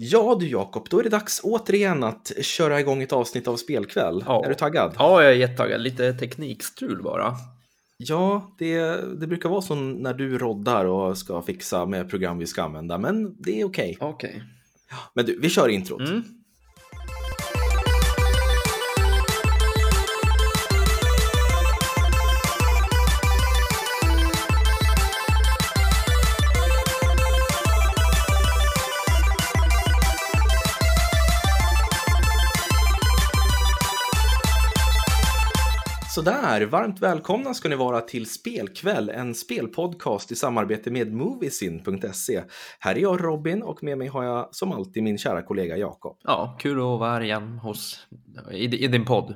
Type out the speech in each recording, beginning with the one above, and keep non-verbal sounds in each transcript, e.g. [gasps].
Ja du Jakob, då är det dags återigen att köra igång ett avsnitt av Spelkväll. Ja. Är du taggad? Ja, jag är jättetaggad. Lite teknikstrul bara. Ja, det, det brukar vara så när du roddar och ska fixa med program vi ska använda, men det är okej. Okej. Men du, vi kör introt. Mm. Sådär, varmt välkomna ska ni vara till Spelkväll, en spelpodcast i samarbete med Moviesin.se. Här är jag Robin och med mig har jag som alltid min kära kollega Jakob. Ja, kul att vara här igen hos, i, i din podd.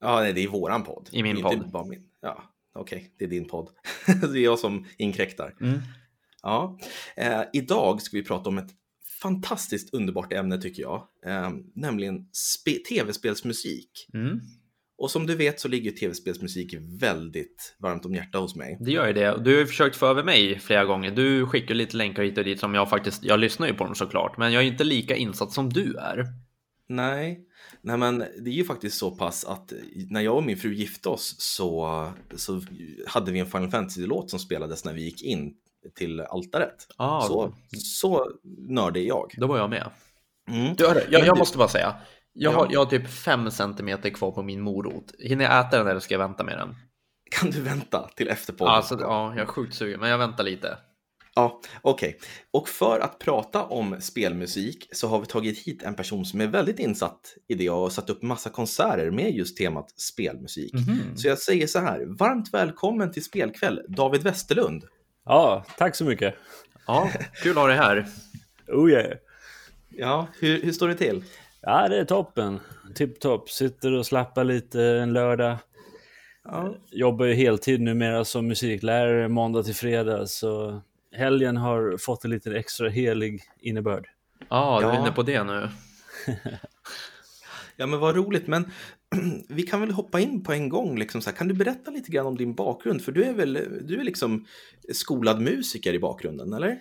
Ja, nej, det är våran podd. I min Det är inte podd. bara min. Ja, okej, det är din podd. [laughs] det är jag som inkräktar. Mm. Ja, eh, idag ska vi prata om ett fantastiskt underbart ämne tycker jag, eh, nämligen spe- tv-spelsmusik. Mm. Och som du vet så ligger tv-spelsmusik väldigt varmt om hjärtat hos mig. Det gör ju det. Du har ju försökt få över mig flera gånger. Du skickar lite länkar hit och dit som jag faktiskt, jag lyssnar ju på dem såklart, men jag är inte lika insatt som du är. Nej, nej men det är ju faktiskt så pass att när jag och min fru gifte oss så, så hade vi en Final Fantasy-låt som spelades när vi gick in till altaret. Ah, Så, så nördig är jag. Då var jag med. Mm. Du, jag, jag måste bara säga, jag, Ja. har, jag har typ fem centimeter kvar på min morot. Hinner jag äta den eller ska jag vänta med den? Kan du vänta till efter podden? Alltså, ja, jag är sjukt sugen, men jag väntar lite. Ja, okej. Och för att prata om spelmusik så har vi tagit hit en person som är väldigt insatt i det och har satt upp massa konserter med just temat spelmusik. Mhm. Så jag säger så här, varmt välkommen till Spelkväll, David Westerlund. Ja, tack så mycket. Ja, kul att ha dig här. Oh yeah. Ja, hur, hur står det till? Ja, det är toppen. Tipptopp. Sitter och slappar lite en lördag. Ja, Jobbar ju heltid numera som musiklärare måndag till fredag. Så helgen har fått en lite extra helig innebörd. Ja, du är inne på det nu. [laughs] ja men vad roligt, men [clears throat] vi kan väl hoppa in på en gång. Liksom så här. Kan du berätta lite grann om din bakgrund? För du är väl du är liksom skolad musiker i bakgrunden, eller?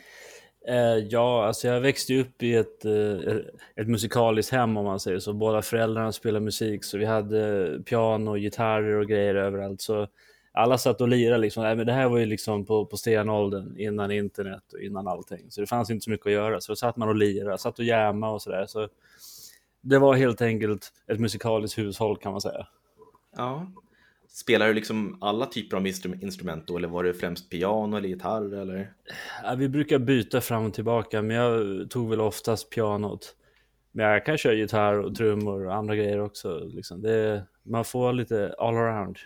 Eh, ja, alltså jag växte upp i ett, eh, ett musikaliskt hem om man säger så. Båda föräldrarna spelade musik så vi hade piano, gitarrer och grejer överallt. Så alla satt och lirade liksom. Men det här var ju liksom på, på stenåldern innan internet och innan allting. Så det fanns inte så mycket att göra. Så då satt man och lirade, satt och jamma och sådär. Så det var helt enkelt ett musikaliskt hushåll kan man säga. Ja. Spelar du liksom alla typer av instru- instrument då, eller var det främst piano eller gitarr eller? Ja, vi brukar byta fram och tillbaka, men jag tog väl oftast pianot. Men jag kan köra gitarr och trummor och andra grejer också. Liksom. Det, man får lite all around.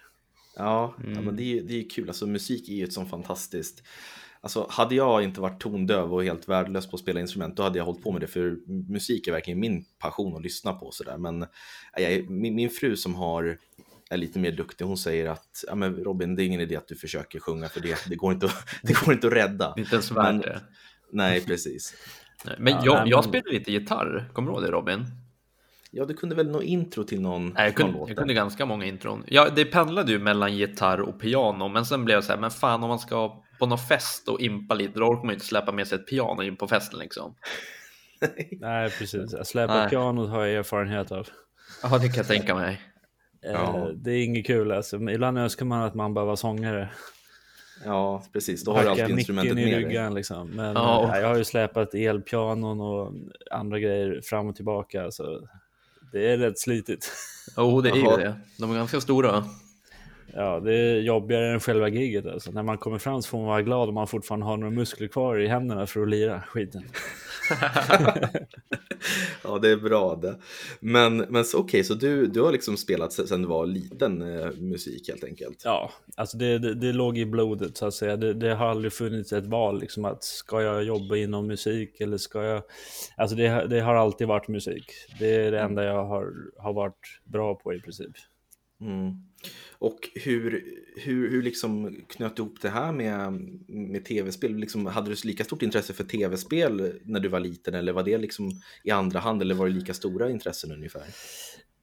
Ja, ja Mm. men det är ju det är kul. Alltså musik är ju ett sånt fantastiskt. Alltså hade jag inte varit tondöv och helt värdelös på att spela instrument, då hade jag hållit på med det. För musik är verkligen min passion att lyssna på sådär. Men ja, jag, min, min fru som har är lite mer duktig, hon säger att ja, men Robin, det är ingen idé att du försöker sjunga för det, det, går, inte att, [laughs] det går inte att rädda. Inte ens Men- värt det. Nej, precis. Nej, Men Ja, jag, nej, jag spelar lite gitarr, kommer du ihåg det Robin? Ja, du kunde väl nå intro till någon, Nej, jag, någon kunde, låt jag kunde ganska många intron. Ja, det pendlade ju mellan gitarr och piano, men sen blev jag så här, men fan om man ska på någon fest och impa lite, då orkar man ju inte släppa med sig ett piano in på festen liksom. [laughs] Nej, precis. Att släpa Nej. pianot har jag erfarenhet av. Ja, det kan jag tänka mig. Eh, Ja. Det är inget kul alltså. Ibland önskar man att man bara var sångare. Ja, precis. Då har du alltid instrumentet i med dig. liksom. Men Ja. eh, jag har ju släpat elpianon och andra grejer fram och tillbaka. Så det är rätt slitigt. Jo, det är ju det. De är ganska stora. Ja, det är jobbigare än själva giget alltså. När man kommer fram så får man vara glad om man fortfarande har några muskler kvar i händerna för att lira skiten. [laughs] ja, det är bra det. Men, men okej, så du, du har liksom spelat se- sedan du var liten eh, musik helt enkelt? Ja, alltså det, det, det låg i blodet så att säga. Det, det har aldrig funnits ett val liksom att ska jag jobba inom musik eller ska jag... Alltså det, det har alltid varit musik. Det är det enda jag har, har varit bra på i princip. Mm. Och hur, hur, hur liksom knöt du ihop det här med, med tv-spel? Liksom, hade du lika stort intresse för tv-spel när du var liten eller var det liksom i andra hand eller var det lika stora intressen ungefär?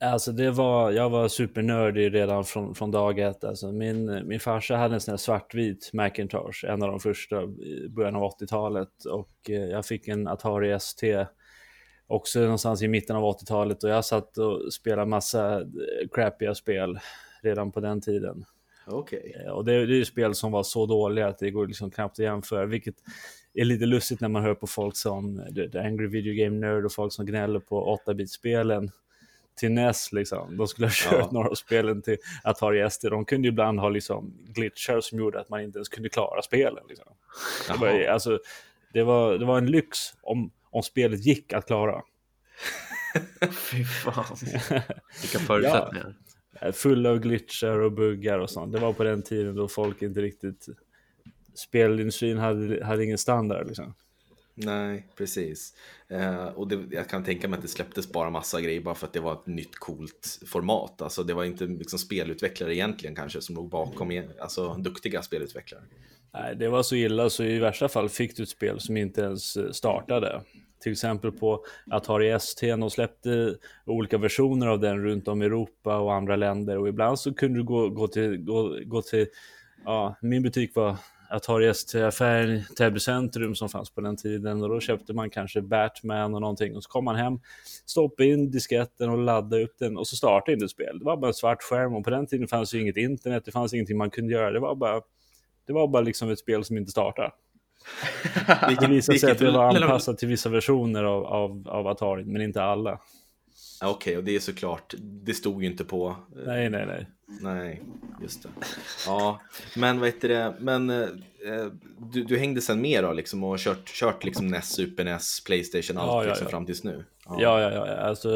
Alltså det var, jag var supernördig redan från, från dag ett. Alltså min, min farsa hade en sån här svartvit Macintosh, en av de första i början av 80-talet. Och eh, jag fick en Atari ST också någonstans i mitten av 80-talet och jag satt och spelade massa eh, crappiga spel redan på den tiden. Okej. Eh, Och det, det är ju spel som var så dåliga att det går liksom knappt att jämföra, vilket är lite lustigt när man hör på folk som The Angry Video Game Nerd och folk som gnäller på 8-bit-spelen till NES liksom. De skulle ha kört Ja. några av spelen till Atari ST. De kunde ju ibland ha liksom glitchar som gjorde att man inte ens kunde klara spelen. Liksom. Det, var, alltså, det, var, det var en lyx om, om spelet gick att klara. [laughs] Fy fan. [laughs] Vilka förutsättningar. Eh, Full av glitchar och buggar och sånt. Det var på den tiden då folk inte riktigt... Spelindustrin hade, hade ingen standard liksom. Nej, precis. Eh, och det, jag kan tänka mig att det släpptes bara massa grejer bara för att det var ett nytt coolt format. Alltså det var inte liksom spelutvecklare egentligen kanske som låg bakom, alltså duktiga spelutvecklare. Nej, det var så illa så i värsta fall fick du ett spel som inte ens eh, startade. Till exempel på Atari ST, de släppte olika versioner av den runt om i Europa och andra länder och ibland så kunde du gå, gå till, gå, gå till, ja, min butik var Atari ST-affären i Täby centrum som fanns på den tiden och då köpte man kanske Batman och någonting och så kom man hem, stoppade in disketten och laddade upp den och så startade inte spelet. spel. Det var bara en svart skärm och på den tiden fanns ju inget internet, det fanns ingenting man kunde göra, det var bara det var bara liksom ett spel som inte startade. [laughs] Det visade sig att det var anpassat till vissa versioner av, av, av Atari, men inte alla. Ja, Okej, och det är såklart, det stod ju inte på. eh, Nej, nej, nej. Nej, just det. Ja, men vad heter det, men eh, du, du hängde sen med då liksom och kört, kört liksom NES, Super NES, Playstation, allt Ja, ja, liksom ja. fram tills nu? Ja, ja, ja, alltså.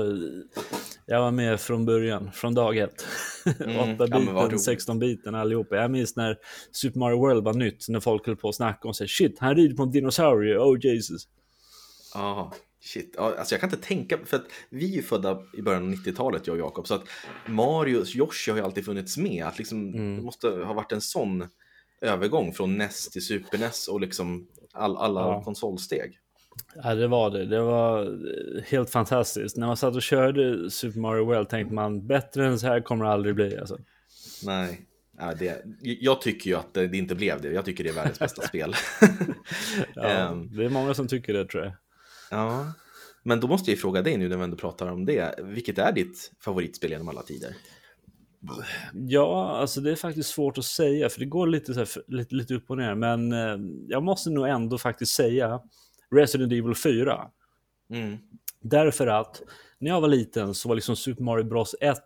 Jag var med från början, från dag ett. [laughs] Mm, ja, 8-biten, men vad roligt. 16-biten allihopa. Jag minns när Super Mario World var nytt, när folk höll på att snacka om sig. Shit, han rider på en dinosaurie, oh Jesus. Ja, shit. Ja, alltså jag kan inte tänka, för att vi är ju födda i början av 90-talet, jag och Jakob, så att Mario, Yoshi har ju alltid funnits med. Att liksom, Mm. Det måste ha varit en sån övergång från NES till Super NES och liksom all, alla Ja. konsolsteg. Ja, det var det. Det var eh, helt fantastiskt. När man satt och körde Super Mario World tänkte man, bättre än så här kommer det aldrig bli. Alltså. Nej, ja, det, jag tycker ju att det inte blev det. Jag tycker det är världens bästa [laughs] spel. Ja, Ehm. det är många som tycker det tror jag. Ja, men då måste jag ju fråga dig nu när vi ändå pratar om det. Vilket är ditt favoritspel genom alla tider? Ja, alltså det är faktiskt svårt att säga för det går lite, så här, lite, lite upp och ner. Men eh, jag måste nog ändå faktiskt säga Resident Evil 4. Mm. Därför att när jag var liten så var liksom Super Mario Bros 1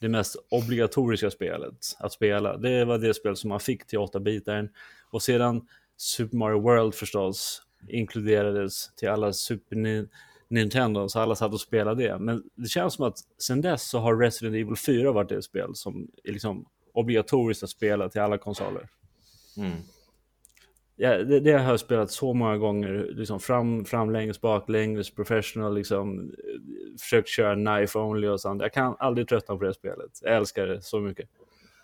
det mest obligatoriska spelet att spela. Det var det spel som man fick till 8-bitaren. Och sedan Super Mario World förstås inkluderades till alla Super Ni- Nintendo, så alla satt och spelade det. Men det känns som att sen dess så har Resident Evil 4 varit det spel som är liksom obligatoriskt att spela till alla konsoler. Mm. Ja, det, det har jag spelat så många gånger, liksom fram, framlänges, baklänges, professional, liksom försökt köra knife only och sånt. Jag kan aldrig tröttna på det spelet. Jag älskar det så mycket.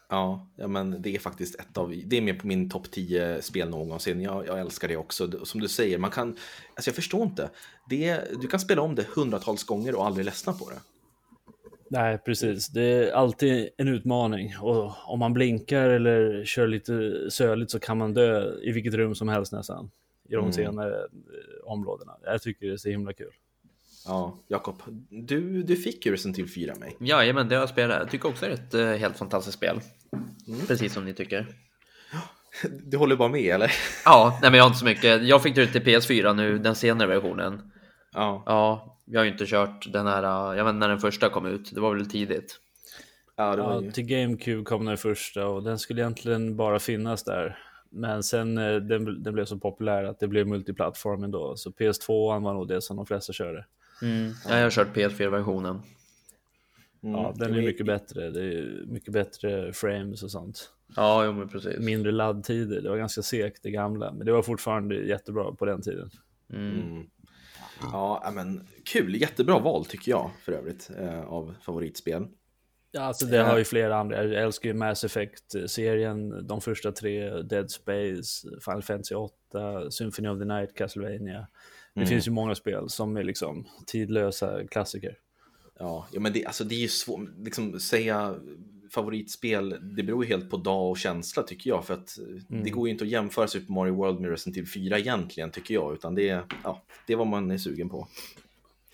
Ja, ja, men det är faktiskt ett av, det är med på min topp 10 spel någonsin. Jag, jag älskar det också. Som du säger, man kan, alltså jag förstår inte. Det, du kan spela om det hundratals gånger och aldrig ledsna på det. Nej, precis. Det är alltid en utmaning. Och om man blinkar eller kör lite söligt så kan man dö i vilket rum som helst nästan. I de Mm. senare eh, områdena. Jag tycker det är så himla kul. Ja, Jakob, du, du fick ju Resident Evil 4 mig. Jajamän, det har jag spelat. Jag tycker också det är ett eh, helt fantastiskt spel. Precis som ni tycker. [gasps] Du håller bara med eller? Ja, nej men jag har inte så mycket. Jag fick det till PS4 nu, den senare versionen. Ja, Ja, jag har ju inte kört den här, jag vet inte när den första kom ut. Det var väl tidigt. ja det var Ja, till GameCube kom den första och den skulle egentligen bara finnas där. Men sen eh, den, den blev så populär att det blev multiplattform ändå. Så PS2 var nog det som de flesta körde. Mm. Ja, jag har kört PS4-versionen. Mm, Ja, den är mycket bättre. Det är mycket bättre frames och sånt. Ja, jo men precis. Mindre laddtider. Det var ganska segt det gamla. Men det var fortfarande jättebra på den tiden. Mm. Ja, men kul. Jättebra val tycker jag för övrigt eh, av favoritspel. Ja, alltså det har ju flera andra. Jag älskar ju Mass Effect-serien. De första tre. Dead Space, Final Fantasy 8, Symphony of the Night, Castlevania. Det Mm. finns ju många spel som är liksom tidlösa klassiker. Ja, ja men det, alltså, det är ju svårt, liksom säga favoritspel, det beror ju helt på dag och känsla tycker jag. För att det Mm. går ju inte att jämföra Super Mario World med Resident Evil 4 egentligen tycker jag. Utan det är, ja, det är vad man är sugen på.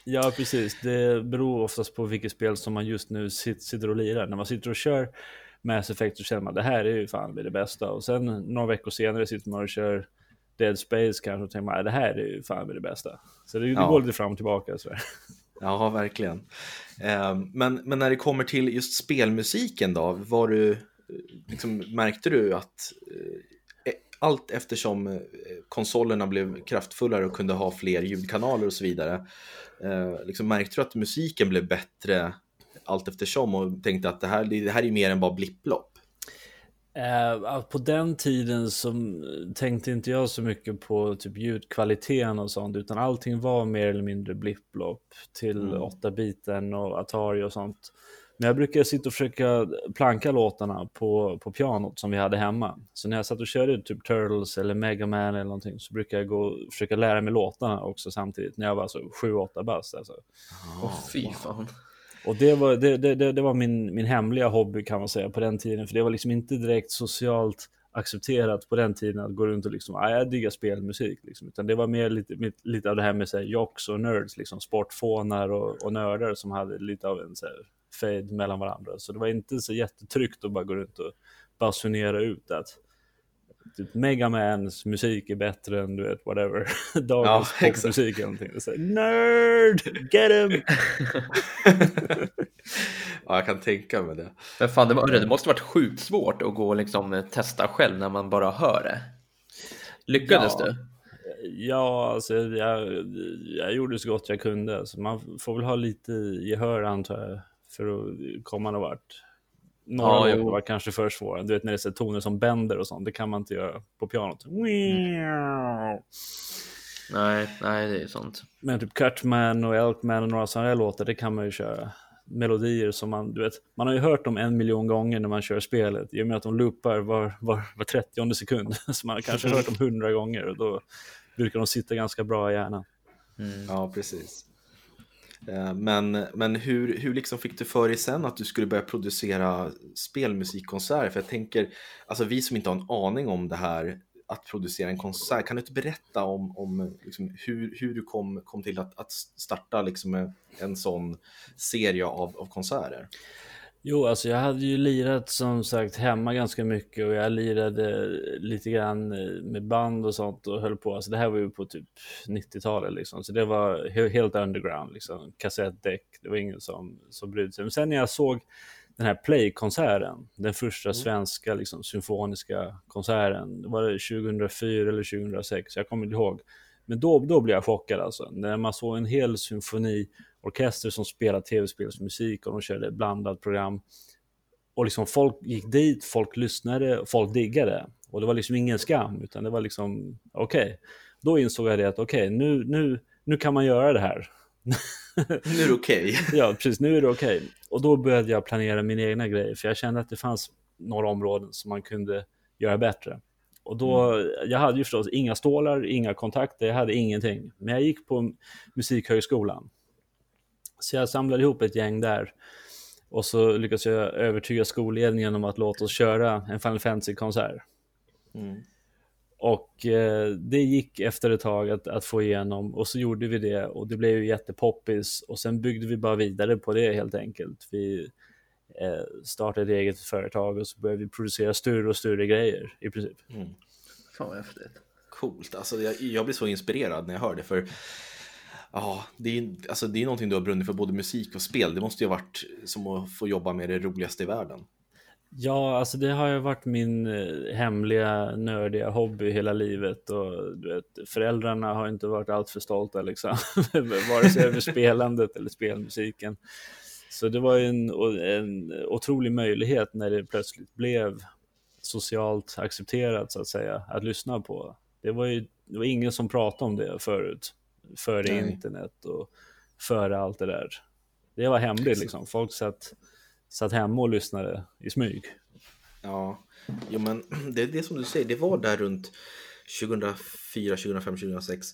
Ja, precis. Det beror oftast på vilket spel som man just nu sitter och lirar. När man sitter och kör Mass Effect så känner man det här är ju fan det bästa. Och sen några veckor senare sitter man och kör Dead Space kanske och tänker man det här är ju fan det bästa. Så det, det Ja. går lite fram och tillbaka. Så. [laughs] Ja, verkligen. Ehm, men, men när det kommer till just spelmusiken då, var du, eh, liksom, märkte du att eh, e, allt eftersom eh, konsolerna blev kraftfullare och kunde ha fler ljudkanaler och så vidare, liksom, märkte du att musiken blev bättre allt eftersom och tänkte att det här, det här är mer än bara blipplopp? Eh, på den tiden så tänkte inte jag så mycket på typ ljudkvaliteten och sånt, utan allting var mer eller mindre blipplopp till Mm. 8-biten och Atari och sånt. Men jag brukar sitta och försöka planka låtarna på, på pianot som vi hade hemma. Så när jag satt och körde typ Turtles eller Mega Man eller någonting så brukar jag gå och försöka lära mig låtarna också samtidigt när jag var så 7-8 bast. Alltså. Åh fy fan. Och det var, det, det, det, det var min, min hemliga hobby kan man säga på den tiden. För det var liksom inte direkt socialt accepterat på den tiden att gå runt och liksom, ah, jag diggar spelmusik. Liksom. Utan det var mer lite, lite av det här med så här, jocks och nerds, liksom, sportfånar och, och nördar som hade lite av en så här, fade mellan varandra. Så det var inte så jättetryggt att bara gå runt och basunera ut att typ Megamans musik är bättre än du vet whatever [laughs] dagens Ja, popmusik eller någonting. Så Nerd! Get him! [laughs] Ja, jag kan tänka mig det. Men fan, det, var, det måste varit sjukt svårt att gå och liksom eh, testa själv när man bara hör det. Lyckades Ja. du? Ja, alltså jag, jag gjorde så gott jag kunde. Så man får väl ha lite gehör antar jag för att komma någon vart. Några Ja, låtar var kanske för svåra. Du vet när det är så toner som bänder och sånt, det kan man inte göra på pianot. Nej, nej, det är sånt. Men typ Cutman och Elkman och några sådana här låtar, det kan man ju köra. Melodier som man, du vet, man har ju hört dem en miljon gånger när man kör spelet. I och med att de loopar var, var, var 30 sekund. [laughs] Så man har kanske hört dem hundra gånger och då brukar de sitta ganska bra i hjärnan. Mm. Ja, precis. Eh, men, men hur, hur liksom fick du för dig sen att du skulle börja producera spelmusikkonserter? För jag tänker, alltså vi som inte har en aning om det här, att producera en konsert, kan du inte berätta om, om liksom hur, hur du kom, kom till att, att starta liksom en sån serie av, av konserter? Jo, alltså jag hade ju lirat som sagt hemma ganska mycket och jag lirade lite grann eh, med band och sånt och höll på. Alltså det här var ju på typ 90-talet liksom, så det var he- helt underground liksom. Kassettdäck, det var ingen som, som brydde sig. Men sen när jag såg den här Play-konserten, den första svenska liksom, symfoniska konserten, det var det 2004 eller 2006, jag kommer inte ihåg. Men då, då blev jag chockad alltså, när man såg en hel symfoniorkester som spelade tv-spelsmusik och de körde blandat program. Och liksom folk gick dit, folk lyssnade, folk diggade. Och det var liksom ingen skam, utan det var liksom okej. Då insåg jag det att okej, nu, nu, nu kan man göra det här. Nu är det okej. [laughs] ja, precis, nu är det okej. Och då började jag planera mina egna grejer, för jag kände att det fanns några områden som man kunde göra bättre. Och då, jag hade ju förstås inga stålar, inga kontakter, jag hade ingenting. Men jag gick på Musikhögskolan. Så jag samlade ihop ett gäng där. Och så lyckades jag övertyga skolledningen om att låta oss köra en Final Fantasy-konsert. Mm. Och eh, det gick efter ett tag att, att få igenom och så gjorde vi det och det blev ju jättepoppis och sen byggde vi bara vidare på det helt enkelt. Vi eh, startade ett eget företag och så började vi producera större och större grejer i princip. Mm. Fan vad häftigt. Coolt, alltså jag, jag blir så inspirerad när jag hör det för Ja, det är, alltså det är någonting du har brunnit för både musik och spel. Det måste ju ha varit som att få jobba med det roligaste i världen. Ja, alltså det har ju varit min eh, hemliga nördiga hobby hela livet och du vet, föräldrarna har inte varit alltför stolta liksom, [laughs] vare sig över spelandet eller spelmusiken. Så det var ju en, en otrolig möjlighet när det plötsligt blev socialt accepterat så att säga att lyssna på. Det var ju det var ingen som pratade om det förut, före Nej. internet och före allt det där. Det var hemligt liksom. Folk satt, satt hemma och lyssnade i smyg. Ja, jo, men [clears throat] det är det som du säger, det var där runt 2004, 2005, 2006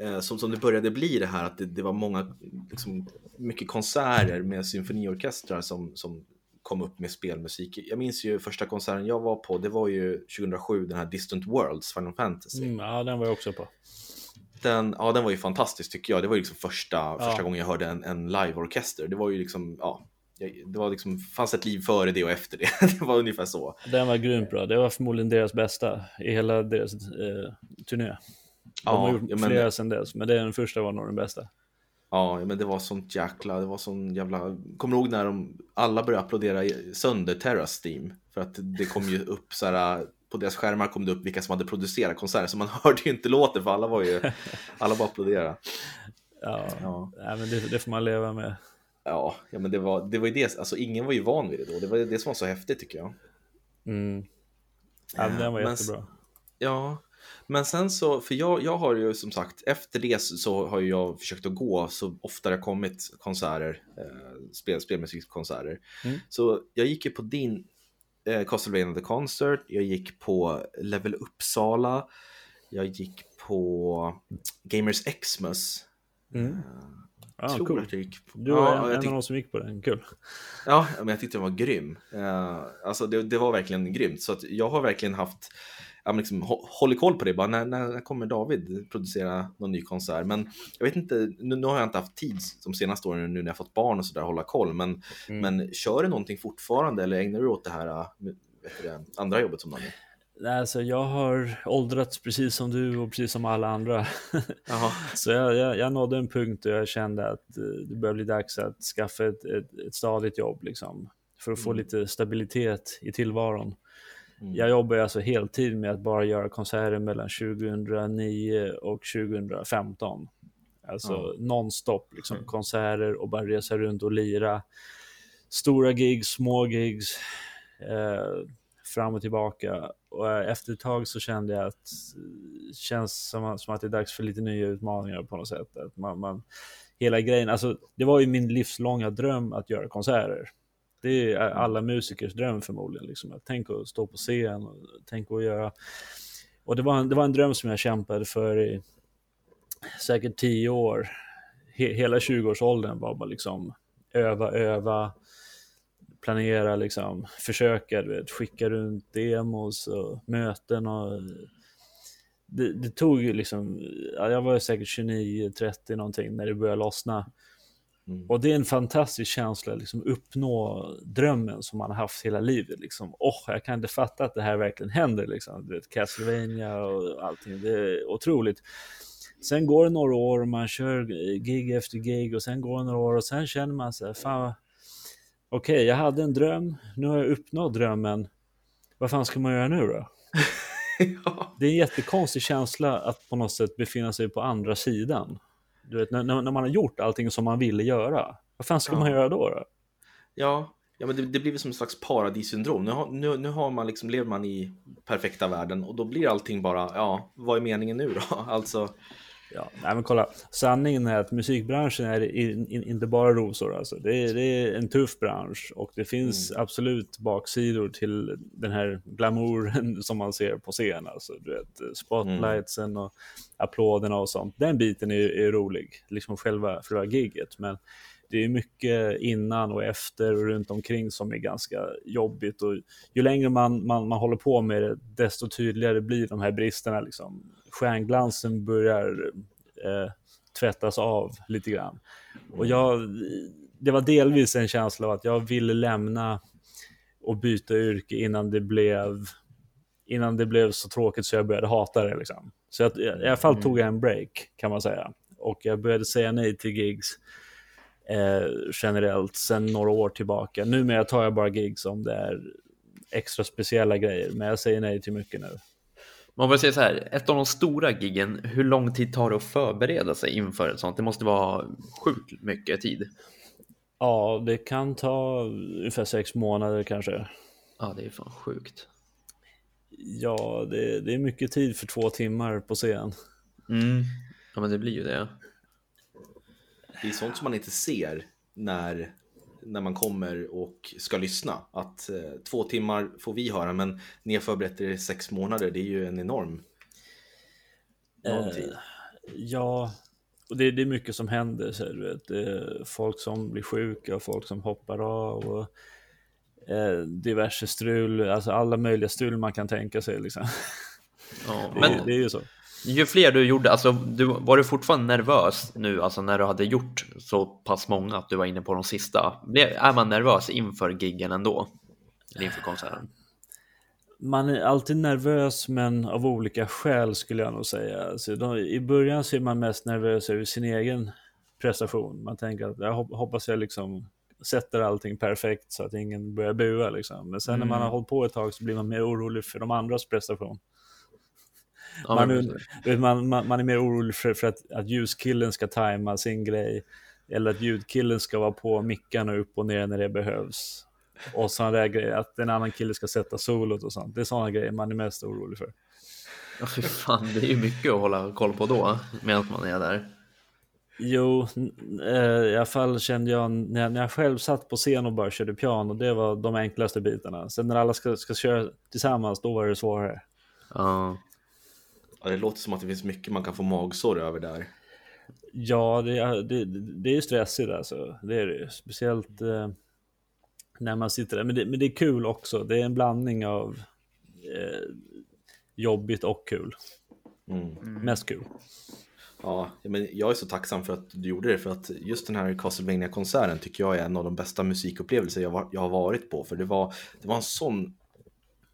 eh, som, som det började bli det här att det, det var många, liksom, mycket konserter med symfoniorkestrar som, som kom upp med spelmusik. Jag minns ju första konserten jag var på, det var ju 2007, den här Distant Worlds, Final Fantasy. Mm, ja, den var jag också på. Den, ja, den var ju fantastisk tycker jag. Det var ju liksom första, första gången jag hörde en, en liveorkester. Det var ju liksom, ja, det var liksom, fanns ett liv före det och efter det. [laughs] det var ungefär så. Den var grymt bra. Det var förmodligen deras bästa i hela deras eh, turné. De Ja, har gjort ja, men- flera sedan dess, men den första var nog den bästa. Ja, men det var sånt jäkla, det var sån jävla... Kommer du ihåg när de alla började applådera sönder Terras Steam? För att det kom ju upp så här, på deras skärmar kom det upp vilka som hade producerat konserter, så man [laughs] hörde ju inte låten för alla var ju, alla bara applåderade. Ja, Ja. Nej, men det, det får man leva med. Ja, ja men det var, det var ju det, alltså ingen var ju van vid det då, det var det som var så häftigt tycker jag. Mm. Ja, den var Men- jättebra. Ja, men sen så, för jag, jag har ju som sagt, efter det så- så har ju jag försökt att gå så ofta det har kommit konserter, eh, spel, spelmusikkonserter. Mm. Så jag gick ju på din eh, Castlevania The Concert, jag gick på Level Uppsala, jag gick på Gamers Xmas. Mm. Ja, tror cool. att jag gick på... Du var ja, en, jag en av de som gick på den, kul. Ja, men jag tyckte den var grym. Eh, alltså det, det var verkligen grymt. Så att jag har verkligen haft, ja, men liksom, hå- hållit koll på det. Bara, när, när, kommer David producera någon ny konsert? Men jag vet inte, nu, nu har jag inte haft tid de senaste åren nu när jag fått barn och sådär hålla koll. Men, Mm. men kör du någonting fortfarande eller ägnar du åt det här eh, du det, andra jobbet som man är? Alltså, jag har åldrats precis som du och precis som alla andra. [laughs] Så jag, jag, jag nådde en punkt där jag kände att eh, det börjar bli dags att skaffa ett, ett, ett stadigt jobb liksom, för att få Mm. lite stabilitet i tillvaron. Mm. Jag jobbar alltså heltid med att bara göra konserter mellan 2009 och 2015. Alltså Ja. nonstop, liksom, Mm. konserter och bara resa runt och lira. Stora gigs, små gigs, eh, fram och tillbaka. Och eh, efter ett tag så kände jag att det känns som, som att det är dags för lite nya utmaningar på något sätt. Att man, man, hela grejen, alltså det var ju min livslånga dröm att göra konserter. Det är alla musikers dröm förmodligen. Liksom. Att tänk att stå på scen och tänk att göra... Och det var, en, det var en dröm som jag kämpade för i säkert tio år. He, hela 20-årsåldern var bara liksom öva, öva, planera, liksom, försöka, du vet, skicka runt demos och möten och det, det tog ju liksom, ja, jag var säkert 29-30 någonting när det började lossna. Mm. Och det är en fantastisk känsla, liksom uppnå drömmen som man har haft hela livet. Liksom. Åh, jag kan inte fatta att det här verkligen händer. Liksom. Du vet, Castlevania och allting, det är otroligt. Sen går det några år och man kör gig efter gig och sen går det några år och sen känner man sig, fan, okej, jag hade en dröm, nu har jag uppnått drömmen. Vad fan ska man göra nu då? [laughs] ja. Det är en jättekonstig känsla att på något sätt befinna sig på andra sidan. Du vet, när, när man har gjort allting som man ville göra. Vad fan ska Ja. man göra då? då? Ja, ja men det, det blir som en slags paradissyndrom. Nu har, nu, nu har man liksom, lever man i perfekta världen och då blir allting bara, ja, vad är meningen nu då? [laughs] Alltså, Ja, nej men kolla. Sanningen är att musikbranschen är in, in, inte bara rosor. Alltså. Det, är, det är en tuff bransch och det finns absolut baksidor till den här glamouren [laughs] som man ser på scen. Alltså, du vet, spotlightsen och applåderna och sånt. Den biten är, är rolig, liksom själva, själva gigget. Men det är mycket innan och efter och runt omkring som är ganska jobbigt. Och ju längre man, man, man håller på med det, desto tydligare blir de här bristerna. Liksom. Stjärnglansen börjar eh, tvättas av lite grann. Och jag, det var delvis en känsla av att jag ville lämna och byta yrke innan det blev innan det blev så tråkigt så jag började hata det. Liksom. Så jag, i alla fall tog jag en break kan man säga. Och jag började säga nej till gigs eh, generellt sen några år tillbaka. Numera tar jag bara gigs om det är extra speciella grejer, men jag säger nej till mycket nu. Man får säga så här, ett av de stora giggen, hur lång tid tar det att förbereda sig inför ett sånt? Det måste vara sjukt mycket tid. Ja, det kan ta ungefär sex månader kanske. Ja, det är fan sjukt. Ja, det, det är mycket tid för två timmar på scen. Mm. Ja, men det blir ju det. det är sånt som man inte ser när, när man kommer och ska lyssna. Att eh, två timmar får vi höra, men ni har förberett er i sex månader. Det är ju en enorm, enorm Eh, tid. Ja, och det, det är mycket som händer. Så du vet. Folk som blir sjuka och folk som hoppar av. Och, eh, diverse strul, alltså alla möjliga strul man kan tänka sig. Liksom. Ja, [laughs] Det, men det är ju så. Ju fler du gjorde, alltså du, var du fortfarande nervös nu, alltså när du hade gjort så pass många att du var inne på de sista? Är man nervös inför giggen ändå? Inför konserten? Man är alltid nervös, men av olika skäl skulle jag nog säga. Alltså, de, I början så är man mest nervös över sin egen prestation. Man tänker att jag hoppas jag liksom sätter allting perfekt så att ingen börjar bua. Liksom. Men sen mm. när man har mm. hållit på ett tag så blir man mer orolig för de andras prestation. Man, är, man, man, man, är mer orolig för, för att, att ljuskillen ska tajma sin grej. Eller att ljudkillen ska vara på mickarna upp och ner när det behövs. Och sådana där grejer, att en annan kille ska sätta solot och sånt. Det är sådana grejer man är mest orolig för. Ja, fy fan, det är ju mycket att hålla koll på då, medan man är där. Jo, eh, i alla fall kände jag när, jag när jag själv satt på scen och bara körde piano, det var de enklaste bitarna. Sen när alla ska, ska köra tillsammans, då var det svårare. Ja. Ja. Det låter som att det finns mycket man kan få magsår över där. Ja, det, det, det är ju stressigt alltså. Det är det Speciellt eh, när man sitter där. Men det, men det är kul också. Det är en blandning av eh, jobbigt och kul. Mm. Mest kul. Ja, men jag är så tacksam för att du gjorde det för att just den här castlevania konserten tycker jag är en av de bästa musikupplevelser jag, var, jag har varit på. För det var, det var en sån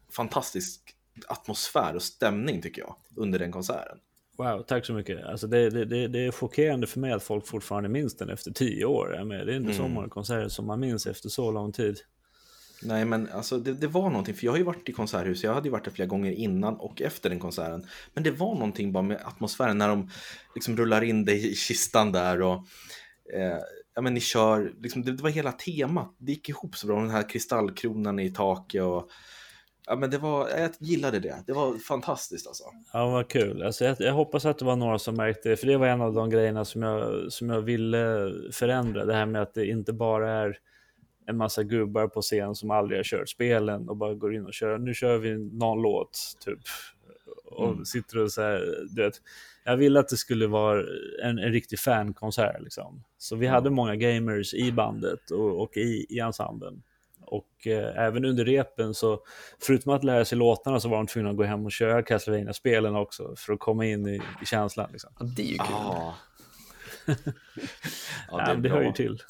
fantastisk atmosfär och stämning tycker jag under den konserten. Wow, tack så mycket. Alltså det, det, det, är chockerande för mig att folk fortfarande minns den efter tio år. Det är inte mm. så många konserter som man minns efter så lång tid. Nej, men alltså det, det, var någonting, för jag har ju varit i konserthus, jag hade ju varit där flera gånger innan och efter den konserten. Men det var någonting bara med atmosfären när de liksom rullar in dig i kistan där och eh, ja, men ni kör, liksom, det, det, var hela temat, det gick ihop så bra, den här kristallkronan i taket och Ja, men det var, jag gillade det. Det var fantastiskt alltså. Ja, vad kul. Alltså, jag, jag, hoppas att det var några som märkte det, för det var en av de grejerna som jag, som jag ville förändra. Det här med att det inte bara är en massa gubbar på scen som aldrig har kört spelen och bara går in och kör. Nu kör vi någon låt, typ. Och mm. sitter och så här, du vet. Jag ville att det skulle vara en, en riktig fankonsert liksom. Så vi hade många gamers i bandet och, och i, i ensemblen. Och eh, även under repen så, förutom att lära sig låtarna så var de tvungna att gå hem och köra castlevania spelen också för att komma in i, i känslan. Liksom. Ja, det är ju kul. Ah. [laughs] ja, det, ja, det hör ju till.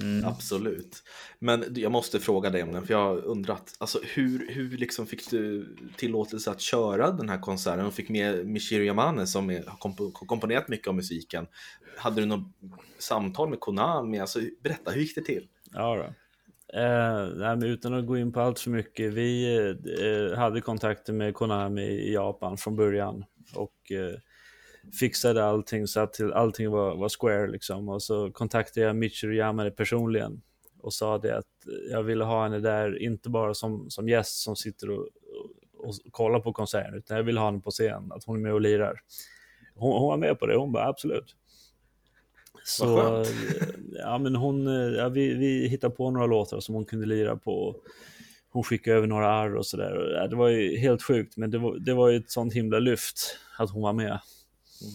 Mm. Absolut. Men jag måste fråga dig om den, för jag har undrat, alltså, hur, hur liksom fick du tillåtelse att köra den här konserten och fick med Michiru Yamane som har komponerat mycket av musiken? Hade du något samtal med Konami? Alltså, berätta, hur gick det till? Ja, då. Eh, nej, utan att gå in på allt för mycket, vi eh, hade kontakter med Konami i Japan från början och eh, fixade allting så att allting var, var square liksom. Och så kontaktade jag Michiru Yamane personligen och sa det att jag ville ha henne där, inte bara som, som gäst som sitter och, och, och kollar på konserten, utan jag vill ha henne på scen, att hon är med och lirar. Hon, hon var med på det, hon bara absolut. Så, ja, men hon, ja, vi, vi hittade på några låtar som hon kunde lira på. Hon skickade över några arr och sådär. Ja, det var ju helt sjukt, men det var, det var ju ett sånt himla lyft att hon var med. Mm.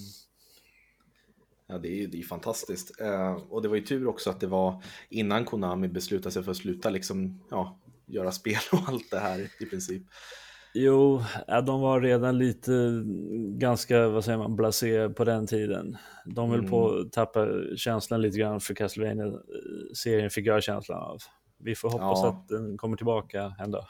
Ja, det är ju fantastiskt. Eh, och det var ju tur också att det var innan Konami beslutade sig för att sluta liksom, ja, göra spel och allt det här i princip. Jo, de var redan lite ganska, vad säger man, blasé på den tiden. De höll mm. på att tappa känslan lite grann för Castlevania-serien fick jag känslan av. Vi får hoppas ja. att den kommer tillbaka en dag.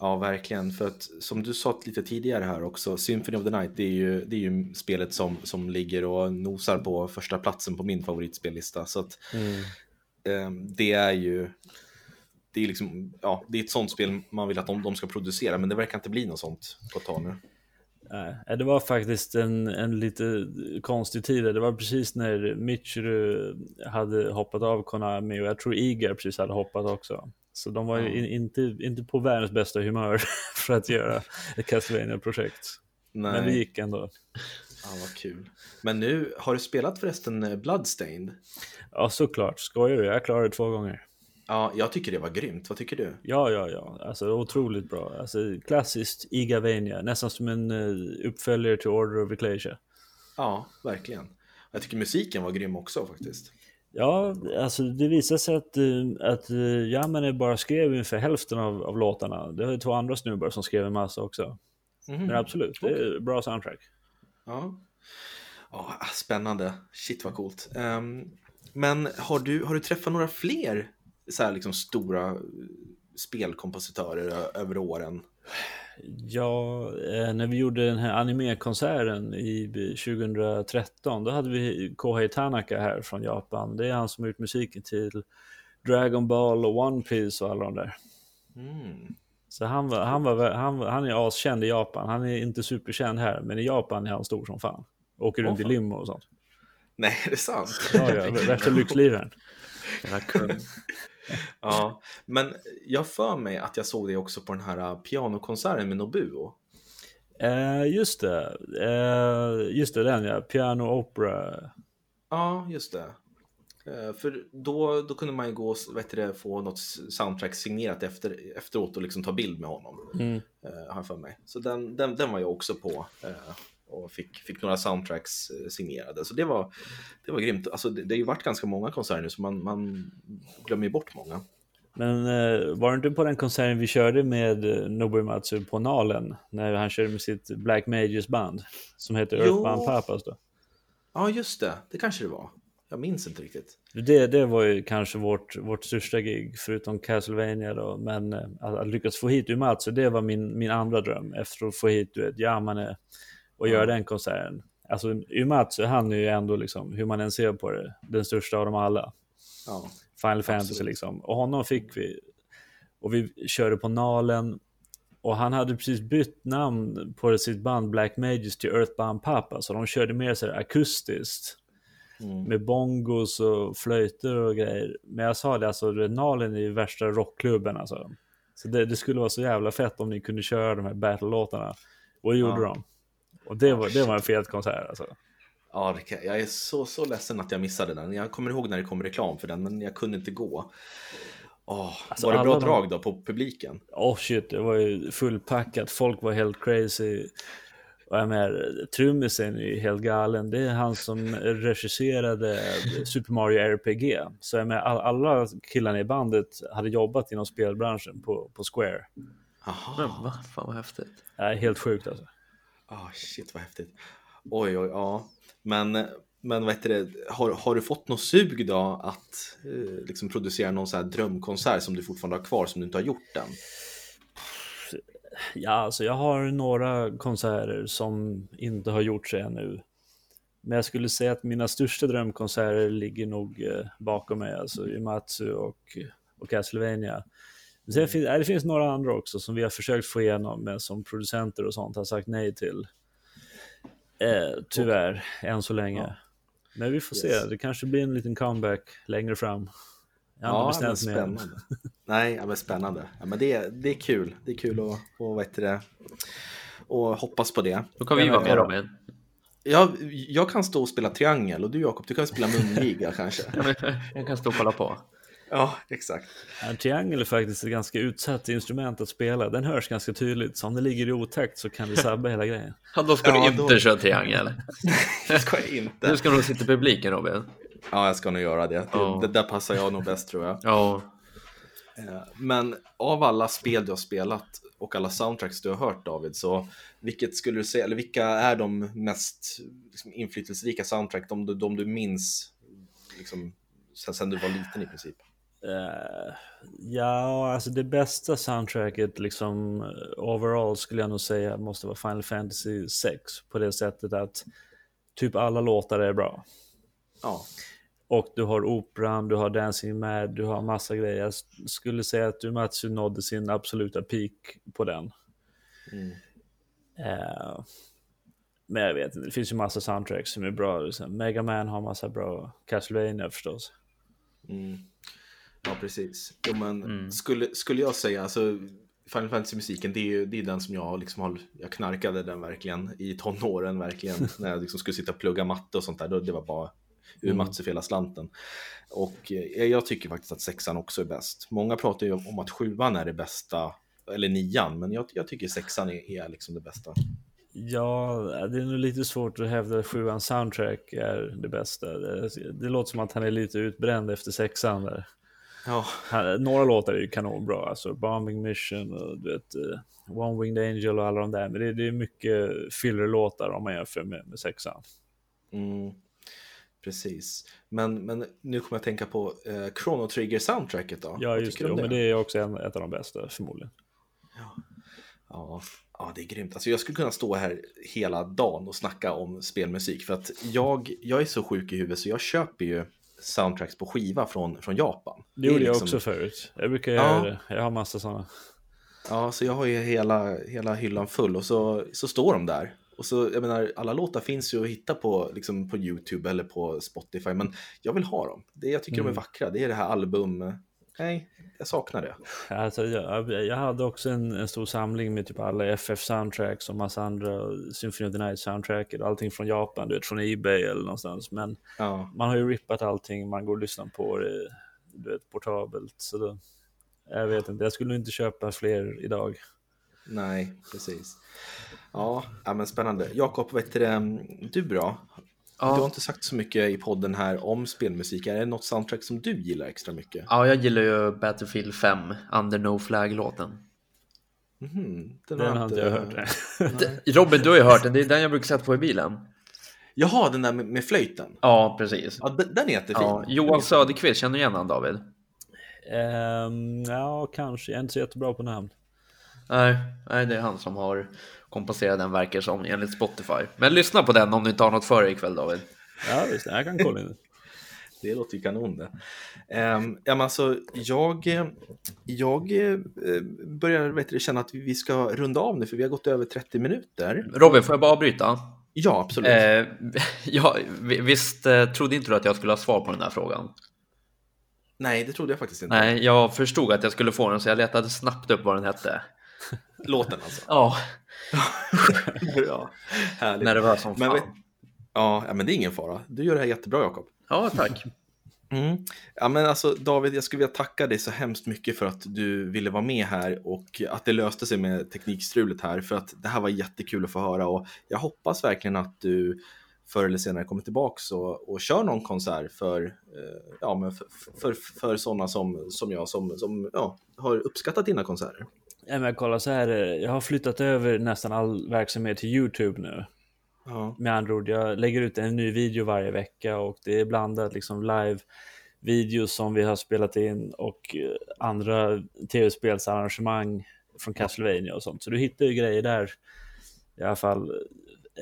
Ja, verkligen. För att som du sa lite tidigare här också, Symphony of the Night, det är ju, det är ju spelet som, som ligger och nosar på första platsen på min favoritspellista. Så att mm. eh, det är ju, det är liksom, ja, det är ett sånt spel man vill att de, de ska producera, men det verkar inte bli något sånt på ett tag nu. Nej, det var faktiskt en, en lite konstig tid. Det var precis när Michiru hade hoppat av Konami och jag tror Iger precis hade hoppat också. Så de var mm. inte, inte på världens bästa humör [laughs] för att göra ett Castlevania-projekt. Men det gick ändå. Ja, vad kul. Men nu, har du spelat förresten eh, Bloodstained? Ja, såklart. Skojar du? Jag klarade det två gånger. Ja, jag tycker det var grymt. Vad tycker du? Ja, ja, ja. Alltså otroligt bra. Alltså klassiskt Igavania. Nästan som en uh, uppföljare till Order of Ecclesia. Ja, verkligen. Jag tycker musiken var grym också faktiskt. Ja, alltså det visade sig att, eh, att eh, Jamane bara skrev ungefär hälften av, av låtarna. Det var två andra snubbar som skrev en massa också. Mm. Men absolut, det är bra soundtrack. Ja. ja, spännande. Shit vad coolt. Um, men har du, har du träffat några fler så här liksom stora spelkompositörer över åren? Ja, eh, när vi gjorde den här anime-konserten i 2013, då hade vi Kohei Tanaka här från Japan. Det är han som har gjort musiken till Dragon Ball och One Piece och alla de där. Mm. Så han, var, han, var, han, han är askänd i Japan. Han är inte superkänd här, men i Japan är han stor som fan. Åker runt oh, i limo och sånt. Nej, är det sant? Ja, ja värsta lyxliraren. [laughs] ja, men jag för mig att jag såg det också på den här äh, pianokonserten med Nobuo. Eh, just det, eh, just det, den ja, Piano Opera. Ja, just det. Eh, för då, då kunde man ju gå vet du, få något soundtrack signerat efter, efteråt och liksom ta bild med honom. Mm. Eh, har för mig. Så den, den, den var jag också på. Eh, och fick, fick några soundtracks eh, signerade. Så det var, det var grymt. Alltså, det, det har ju varit ganska många konserter nu så man, man glömmer ju bort många. Men eh, var det inte på den konserten vi körde med eh, Nobuo Matsu på Nalen? När han körde med sitt Black Mages band som heter Earthbound Papas då? Ja, just det. Det kanske det var. Jag minns inte riktigt. Det, det var ju kanske vårt, vårt största gig, förutom Castlevania då. Men att, att lyckas få hit Umatsu, det var min, min andra dröm. Efter att få hit, du vet, Yamane och göra den konserten. Alltså Umatsu, han är ju ändå liksom, hur man än ser på det, den största av dem alla. Ja, Final Fantasy absolut. liksom. Och honom fick vi. Och vi körde på Nalen. Och han hade precis bytt namn på sitt band Black Mages till Earthbound Papa. Så de körde mer så här akustiskt. Mm. Med bongos och flöjter och grejer. Men jag sa det, alltså Nalen är ju värsta rockklubben alltså. Så det, det, skulle vara så jävla fett om ni kunde köra de här battle-låtarna. Och det gjorde ja. de. Och det var, det var en fet konsert alltså. Ja, kan, jag är så, så ledsen att jag missade den. Jag kommer ihåg när det kom reklam för den, men jag kunde inte gå. Oh, alltså, var det bra drag då på publiken? Åh oh shit, det var ju fullpackat. Folk var helt crazy. Och jag menar, trummisen är ju helt galen. Det är han som regisserade Super Mario RPG. Så jag menar, alla killarna i bandet hade jobbat inom spelbranschen på, på Square. Jaha. Men va? Fan vad häftigt. Ja, helt sjukt alltså. Oh, shit vad häftigt. Oj, oj, ja. Men, men vad heter det, har, har du fått något sug då att eh, liksom producera någon så här drömkonsert som du fortfarande har kvar som du inte har gjort än? Ja, alltså jag har några konserter som inte har gjorts ännu. Men jag skulle säga att mina största drömkonserter ligger nog eh, bakom mig, alltså Umatsu och, och Castlevania. Sen finns, det finns några andra också som vi har försökt få igenom, men som producenter och sånt har sagt nej till. Eh, tyvärr, okay. än så länge. Ja. Men vi får yes. se, det kanske blir en liten comeback längre fram. Ja, men spännande. Nej, ja, men spännande. Ja, men det, det är kul. Det är kul att och, vad det, och hoppas på det. Då kan vi vara med Robin. Ja, jag kan stå och spela triangel och du Jakob, du kan spela mungiga [laughs] kanske. jag kan stå och kolla på. Ja, exakt. En triangel är faktiskt ett ganska utsatt instrument att spela. Den hörs ganska tydligt, så om det ligger i otakt så kan det sabba hela grejen. [laughs] Ja, då ska ja, du inte då... köra triangel. [laughs] det ska jag inte. Du ska nog sitta i publiken Robin. Ja, jag ska nog göra det. Oh. Det, det där passar jag nog bäst tror jag. Ja. Oh. Men av alla spel du har spelat och alla soundtracks du har hört David, så vilket skulle du säga, eller vilka är de mest liksom, inflytelserika soundtrack, de, de du minns liksom, sen, sen du var liten i princip? Uh, ja, alltså det bästa soundtracket liksom overall skulle jag nog säga måste vara Final Fantasy 6 på det sättet att typ alla låtar är bra. Ja. Och du har operan, du har Dancing Mad, du har massa grejer. Jag skulle säga att Umatsu nådde sin absoluta peak på den. Mm. Uh, men jag vet inte, det finns ju massa soundtracks som är bra. Liksom. Mega Man har massa bra, Castlevania förstås. Mm. Ja, precis. Jo, men mm. skulle, skulle jag säga, alltså Final Fantasy-musiken, det är det är den som jag liksom har, jag knarkade den verkligen i tonåren verkligen, [laughs] när jag liksom skulle sitta och plugga matte och sånt där, då det var bara ur mm. för hela slanten. Och eh, jag tycker faktiskt att sexan också är bäst. Många pratar ju om att sjuan är det bästa, eller nian, men jag, jag tycker sexan är, är liksom det bästa. Ja, det är nog lite svårt att hävda att sjuan soundtrack är det bästa. Det, det låter som att han är lite utbränd efter sexan där. Ja, Några låtar är ju kanonbra, alltså Bombing Mission och du vet, eh, One Winged Angel och alla de där. Men det, det är mycket filler-låtar om man jämför med, med sexan. mm, precis. Men, men nu kommer jag tänka på eh, Chrono Trigger soundtracket då. Ja, just det. Jo, men det är också en, ett av de bästa förmodligen. Ja, ja, det är grymt. Alltså, jag skulle kunna stå här hela dagen och snacka om spelmusik för att jag, jag är så sjuk i huvudet så jag köper ju soundtracks på skiva från, från Japan. Det gjorde jag liksom- också förut. Jag brukar Ja. göra det. Jag har massa sådana. Ja, så jag har ju hela, hela hyllan full och så, så står de där. Och så, jag menar, alla låtar finns ju att hitta på, liksom på YouTube eller på Spotify, men jag vill ha dem. Det, jag tycker de Mm. är vackra. Det är det här album... Nej, jag saknar det. Alltså, jag, jag hade också en, en stor samling med typ alla FF-soundtracks och massa andra Symphony of the Night-soundtracket. Allting från Japan, du vet, från Ebay eller någonstans. Men Ja, man har ju rippat allting, man går och lyssnar på det, du vet, portabelt. Så då, jag vet inte, jag skulle inte köpa fler idag. nej, precis. Ja, men spännande. Jakob, vet du, du bra? Du har Ja, inte sagt så mycket i podden här om spelmusik. Är det något soundtrack som du gillar extra mycket? ja, jag gillar ju Battlefield 5, Under No Flag-låten. Mhm, Den har inte jag hört. [laughs] Robin, du har ju hört den, det är den jag brukar sätta på i bilen. Jaha, den där med, med flöjten. Ja, precis. Ja, den, den är jättefin. Ja, Johan Söderqvist, känner du igen han David? Ehm, ja, kanske. Jag är inte så jättebra på namn. Nej, nej, det är han som har komposerat den verkar som enligt Spotify. Men lyssna på den om du inte har något för dig ikväll David. Ja, visst. Jag kan kolla in det. [laughs] Det låter ju kanon det. Um, ja, men alltså, jag, jag eh, börjar vet du, känna att vi ska runda av nu för vi har gått över 30 minuter. Robin, får jag bara avbryta? Ja, absolut. Eh, [laughs] ja, vi- visst eh, trodde inte du att jag skulle ha svar på den här frågan? Nej, det trodde jag faktiskt inte. Nej, jag förstod att jag skulle få den så jag letade snabbt upp vad den hette. [laughs] Låten alltså. Ja, [laughs] ja, härligt. nervös som Men fan. Ja, men det är ingen fara. Du gör det här jättebra, Jakob. Ja, tack. Mm. Ja, men alltså, David, jag skulle vilja tacka dig så hemskt mycket för att du ville vara med här och att det löste sig med teknikstrulet här, för att det här var jättekul att få höra och jag hoppas verkligen att du förr eller senare kommer tillbaks och, och kör någon konsert för, eh, ja, men för, för, för sådana som, som jag som, som ja, har uppskattat dina konserter. Ja, men kolla så här, jag har flyttat över nästan all verksamhet till YouTube nu. Ja. Med andra ord, jag lägger ut en ny video varje vecka och det är blandat liksom live videos som vi har spelat in och eh, andra tv-spelsarrangemang från Castlevania och sånt. Så du hittar ju grejer där i alla fall.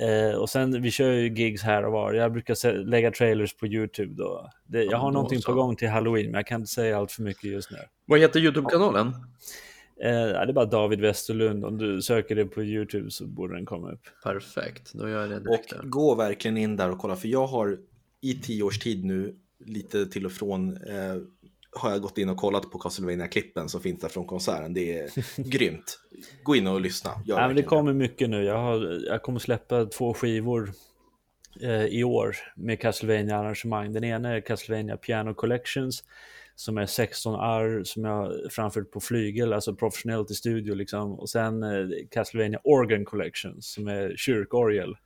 Eh, och sen, vi kör ju gigs här och var. Jag brukar lägga trailers på YouTube då. Det, jag har då någonting så. på gång till Halloween, men jag kan inte säga allt för mycket just nu. Vad heter YouTube-kanalen? Eh, det är bara David Westerlund. Om du söker det på YouTube så borde den komma upp. Perfekt, då gör jag det Och direkt. där. gå verkligen in där och kolla, för jag har i tio års tid nu, lite till och från, eh, har jag gått in och kollat på Castlevania-klippen som finns där från konserten. Det är [laughs] grymt. Gå in och lyssna. Gör Ja, men det kommer mycket nu. Jag, har, jag kommer släppa två skivor eh, i år med Castlevania arrangemang. Den ena är Castlevania Piano Collections som är 16 arr som jag framfört på flygel, alltså professionellt i studio liksom. Och sen eh, Castlevania Organ Collections som är kyrkorgel.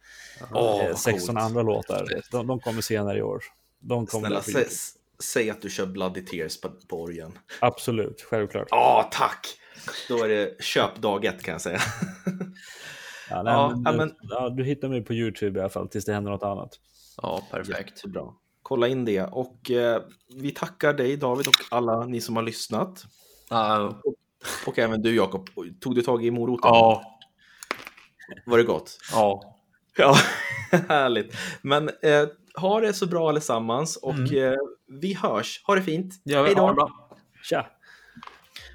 Åh, eh, vad 16 coolt. andra låtar. De, de kommer senare i år. De kommer Snälla, på sä, YouTube. säg att du kör Bloody Tears på, på orgeln. Absolut, självklart. Ja, tack! Då är det köp dag ett kan jag säga. Ja, nej, Ja, men, men- ja, du hittar mig på YouTube i alla fall tills det händer något annat. Ja, perfekt. Jättebra. Kolla in det. Och eh, vi tackar dig David och alla ni som har lyssnat. Ja, Och även du Jakob. Tog du tag i moroten? ja, Var det gott? ja. Ja, [laughs] härligt. Men eh, ha det så bra allesammans och Mm. eh, vi hörs. Ha det fint. Ja, Hej då. bra. Tja!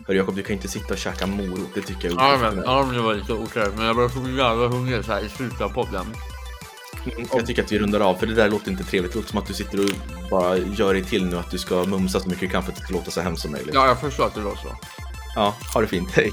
Hörru Jakob, du kan inte sitta och käka morot. Det tycker jag är Ja, men, ja, men det var lite otrevligt, men jag blev så jävla hungrig så här i slutet av podden. Mm, Jag tycker att vi rundar av, för det där låter inte trevligt. Det låter som att du sitter och bara gör dig till nu att du ska mumsa så mycket du kan för att det ska låta så hemskt som möjligt. Ja, jag förstår att det låter så. ja ha det fint. Hej.